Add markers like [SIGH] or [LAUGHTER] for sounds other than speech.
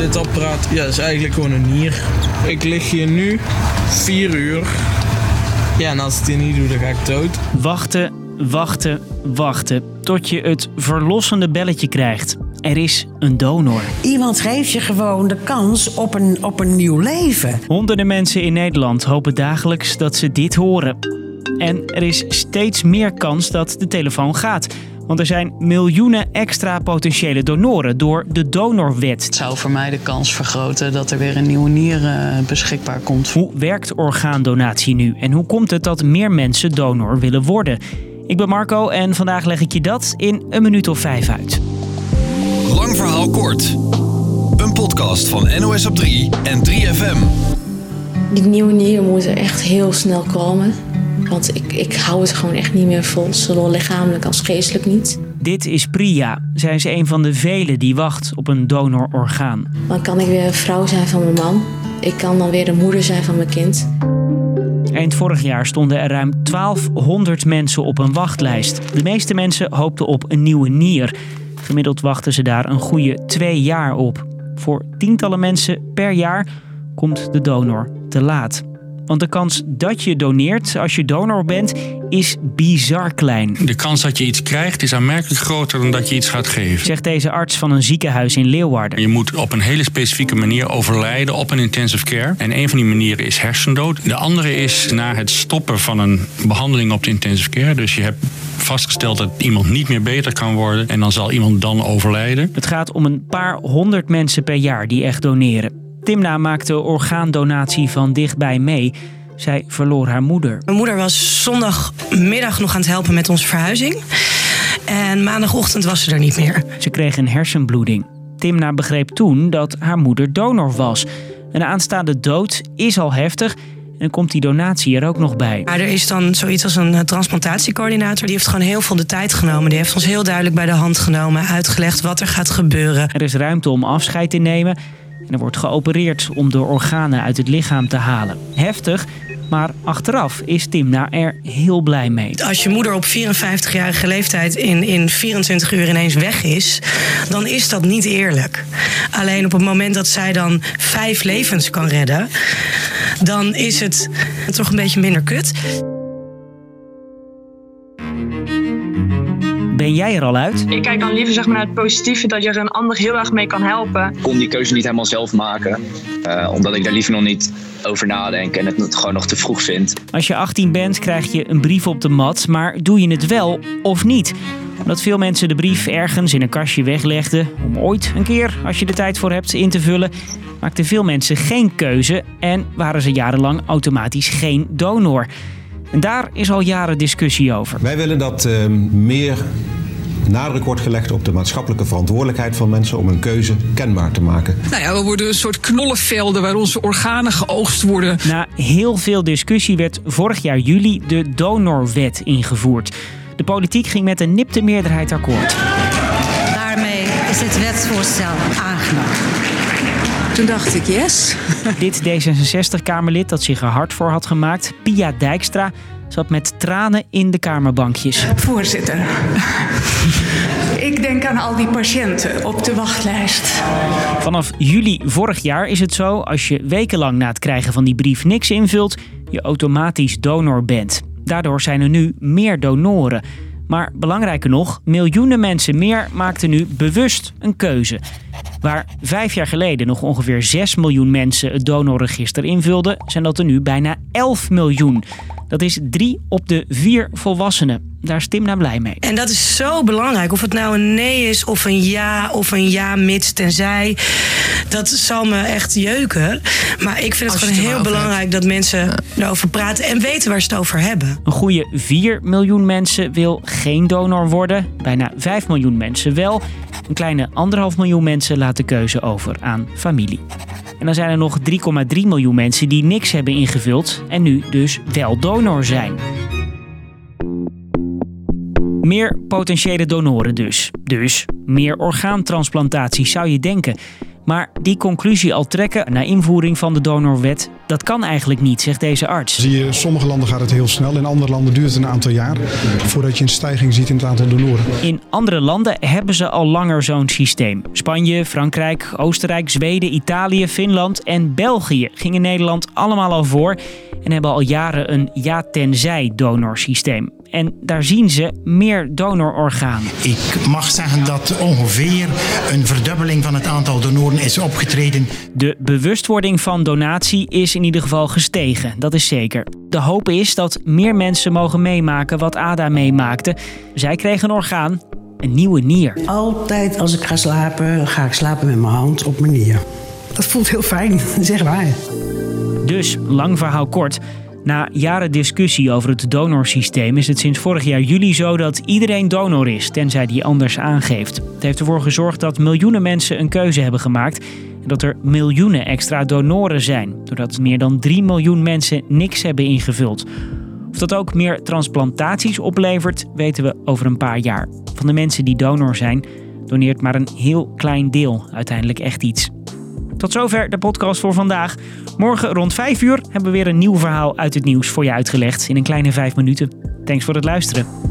dit apparaat ja, is eigenlijk gewoon een nier. Ik lig hier nu vier uur. Ja, en als ik het niet doe, dan ga ik dood. Wachten, wachten, wachten. Tot je het verlossende belletje krijgt. Er is een donor. Iemand geeft je gewoon de kans op een, op een nieuw leven. Honderden mensen in Nederland hopen dagelijks dat ze dit horen. En er is steeds meer kans dat de telefoon gaat. Want er zijn miljoenen extra potentiële donoren door de donorwet. Het zou voor mij de kans vergroten dat er weer een nieuwe nier eh, beschikbaar komt. Hoe werkt orgaandonatie nu en hoe komt het dat meer mensen donor willen worden? Ik ben Marco en vandaag leg ik je dat in een minuut of vijf uit. Lang verhaal kort. Een podcast van NOS op 3 en 3FM. Die nieuwe nieren moeten echt heel snel komen. Want ik, ik hou het gewoon echt niet meer vol, zowel lichamelijk als geestelijk niet. Dit is Priya. Zij is een van de velen die wacht op een donororgaan. Dan kan ik weer een vrouw zijn van mijn man. Ik kan dan weer de moeder zijn van mijn kind. Eind vorig jaar stonden er ruim 1200 mensen op een wachtlijst. De meeste mensen hoopten op een nieuwe nier. Gemiddeld wachten ze daar een goede twee jaar op. Voor tientallen mensen per jaar komt de donor te laat. Want de kans dat je doneert als je donor bent is bizar klein. De kans dat je iets krijgt is aanmerkelijk groter dan dat je iets gaat geven. Zegt deze arts van een ziekenhuis in Leeuwarden. Je moet op een hele specifieke manier overlijden op een intensive care. En een van die manieren is hersendood. De andere is na het stoppen van een behandeling op de intensive care. Dus je hebt vastgesteld dat iemand niet meer beter kan worden. En dan zal iemand dan overlijden. Het gaat om een paar honderd mensen per jaar die echt doneren. Timna maakte orgaandonatie van dichtbij mee. Zij verloor haar moeder. Mijn moeder was zondagmiddag nog aan het helpen met onze verhuizing. En maandagochtend was ze er niet meer. Ze kreeg een hersenbloeding. Timna begreep toen dat haar moeder donor was. Een aanstaande dood is al heftig en komt die donatie er ook nog bij. Maar er is dan zoiets als een transplantatiecoördinator. Die heeft gewoon heel veel de tijd genomen. Die heeft ons heel duidelijk bij de hand genomen. Uitgelegd wat er gaat gebeuren. Er is ruimte om afscheid te nemen. En er wordt geopereerd om de organen uit het lichaam te halen. Heftig, maar achteraf is Timna er heel blij mee. Als je moeder op 54-jarige leeftijd in, in 24 uur ineens weg is, dan is dat niet eerlijk. Alleen op het moment dat zij dan vijf levens kan redden, dan is het toch een beetje minder kut. Ben jij er al uit? Ik kijk dan liever zeg maar, naar het positieve dat je er een ander heel erg mee kan helpen. Ik kon die keuze niet helemaal zelf maken, uh, omdat ik daar liever nog niet over nadenk en het gewoon nog te vroeg vind. Als je 18 bent krijg je een brief op de mat, maar doe je het wel of niet? Omdat veel mensen de brief ergens in een kastje weglegden om ooit een keer, als je de tijd voor hebt, in te vullen, maakten veel mensen geen keuze en waren ze jarenlang automatisch geen donor. En daar is al jaren discussie over. Wij willen dat uh, meer nadruk wordt gelegd op de maatschappelijke verantwoordelijkheid van mensen om hun keuze kenbaar te maken. Nou ja, we worden een soort knollenvelden waar onze organen geoogst worden. Na heel veel discussie werd vorig jaar juli de donorwet ingevoerd. De politiek ging met een nipte meerderheid akkoord. Daarmee is het wetsvoorstel aangenomen. Toen dacht ik, yes. Dit D66-Kamerlid dat zich er hard voor had gemaakt, Pia Dijkstra, zat met tranen in de kamerbankjes. Voorzitter, [LAUGHS] ik denk aan al die patiënten op de wachtlijst. Vanaf juli vorig jaar is het zo, als je wekenlang na het krijgen van die brief niks invult, je automatisch donor bent. Daardoor zijn er nu meer donoren. Maar belangrijker nog, miljoenen mensen meer maakten nu bewust een keuze. Waar vijf jaar geleden nog ongeveer 6 miljoen mensen het donorregister invulden, zijn dat er nu bijna 11 miljoen. Dat is drie op de vier volwassenen. Daar is Tim nou blij mee. En dat is zo belangrijk. Of het nou een nee is of een ja of een ja mits tenzij. Dat zal me echt jeuken. Maar ik vind het gewoon heel belangrijk dat mensen erover praten en weten waar ze het over hebben. Een goede 4 miljoen mensen wil geen donor worden. Bijna 5 miljoen mensen wel. Een kleine anderhalf miljoen mensen laat de keuze over aan familie. En dan zijn er nog 3,3 miljoen mensen die niks hebben ingevuld en nu dus wel donor zijn. Meer potentiële donoren dus. Dus meer orgaantransplantaties zou je denken. Maar die conclusie al trekken na invoering van de donorwet, dat kan eigenlijk niet, zegt deze arts. Zie je, in sommige landen gaat het heel snel. In andere landen duurt het een aantal jaar voordat je een stijging ziet in het aantal donoren. In andere landen hebben ze al langer zo'n systeem. Spanje, Frankrijk, Oostenrijk, Zweden, Italië, Finland en België gingen Nederland allemaal al voor en hebben al jaren een ja-tenzij donorsysteem. En daar zien ze meer donororganen. Ik mag zeggen dat ongeveer een verdubbeling van het aantal donoren is opgetreden. De bewustwording van donatie is in ieder geval gestegen, dat is zeker. De hoop is dat meer mensen mogen meemaken wat Ada meemaakte. Zij kreeg een orgaan, een nieuwe nier. Altijd als ik ga slapen, ga ik slapen met mijn hand op mijn nier. Dat voelt heel fijn, [LAUGHS] zeg maar. Dus, lang verhaal kort. Na jaren discussie over het donorsysteem is het sinds vorig jaar juli zo dat iedereen donor is, tenzij die anders aangeeft. Het heeft ervoor gezorgd dat miljoenen mensen een keuze hebben gemaakt en dat er miljoenen extra donoren zijn, doordat meer dan 3 miljoen mensen niks hebben ingevuld. Of dat ook meer transplantaties oplevert, weten we over een paar jaar. Van de mensen die donor zijn, doneert maar een heel klein deel uiteindelijk echt iets. Tot zover de podcast voor vandaag. Morgen rond 5 uur hebben we weer een nieuw verhaal uit het nieuws voor je uitgelegd in een kleine 5 minuten. Thanks voor het luisteren.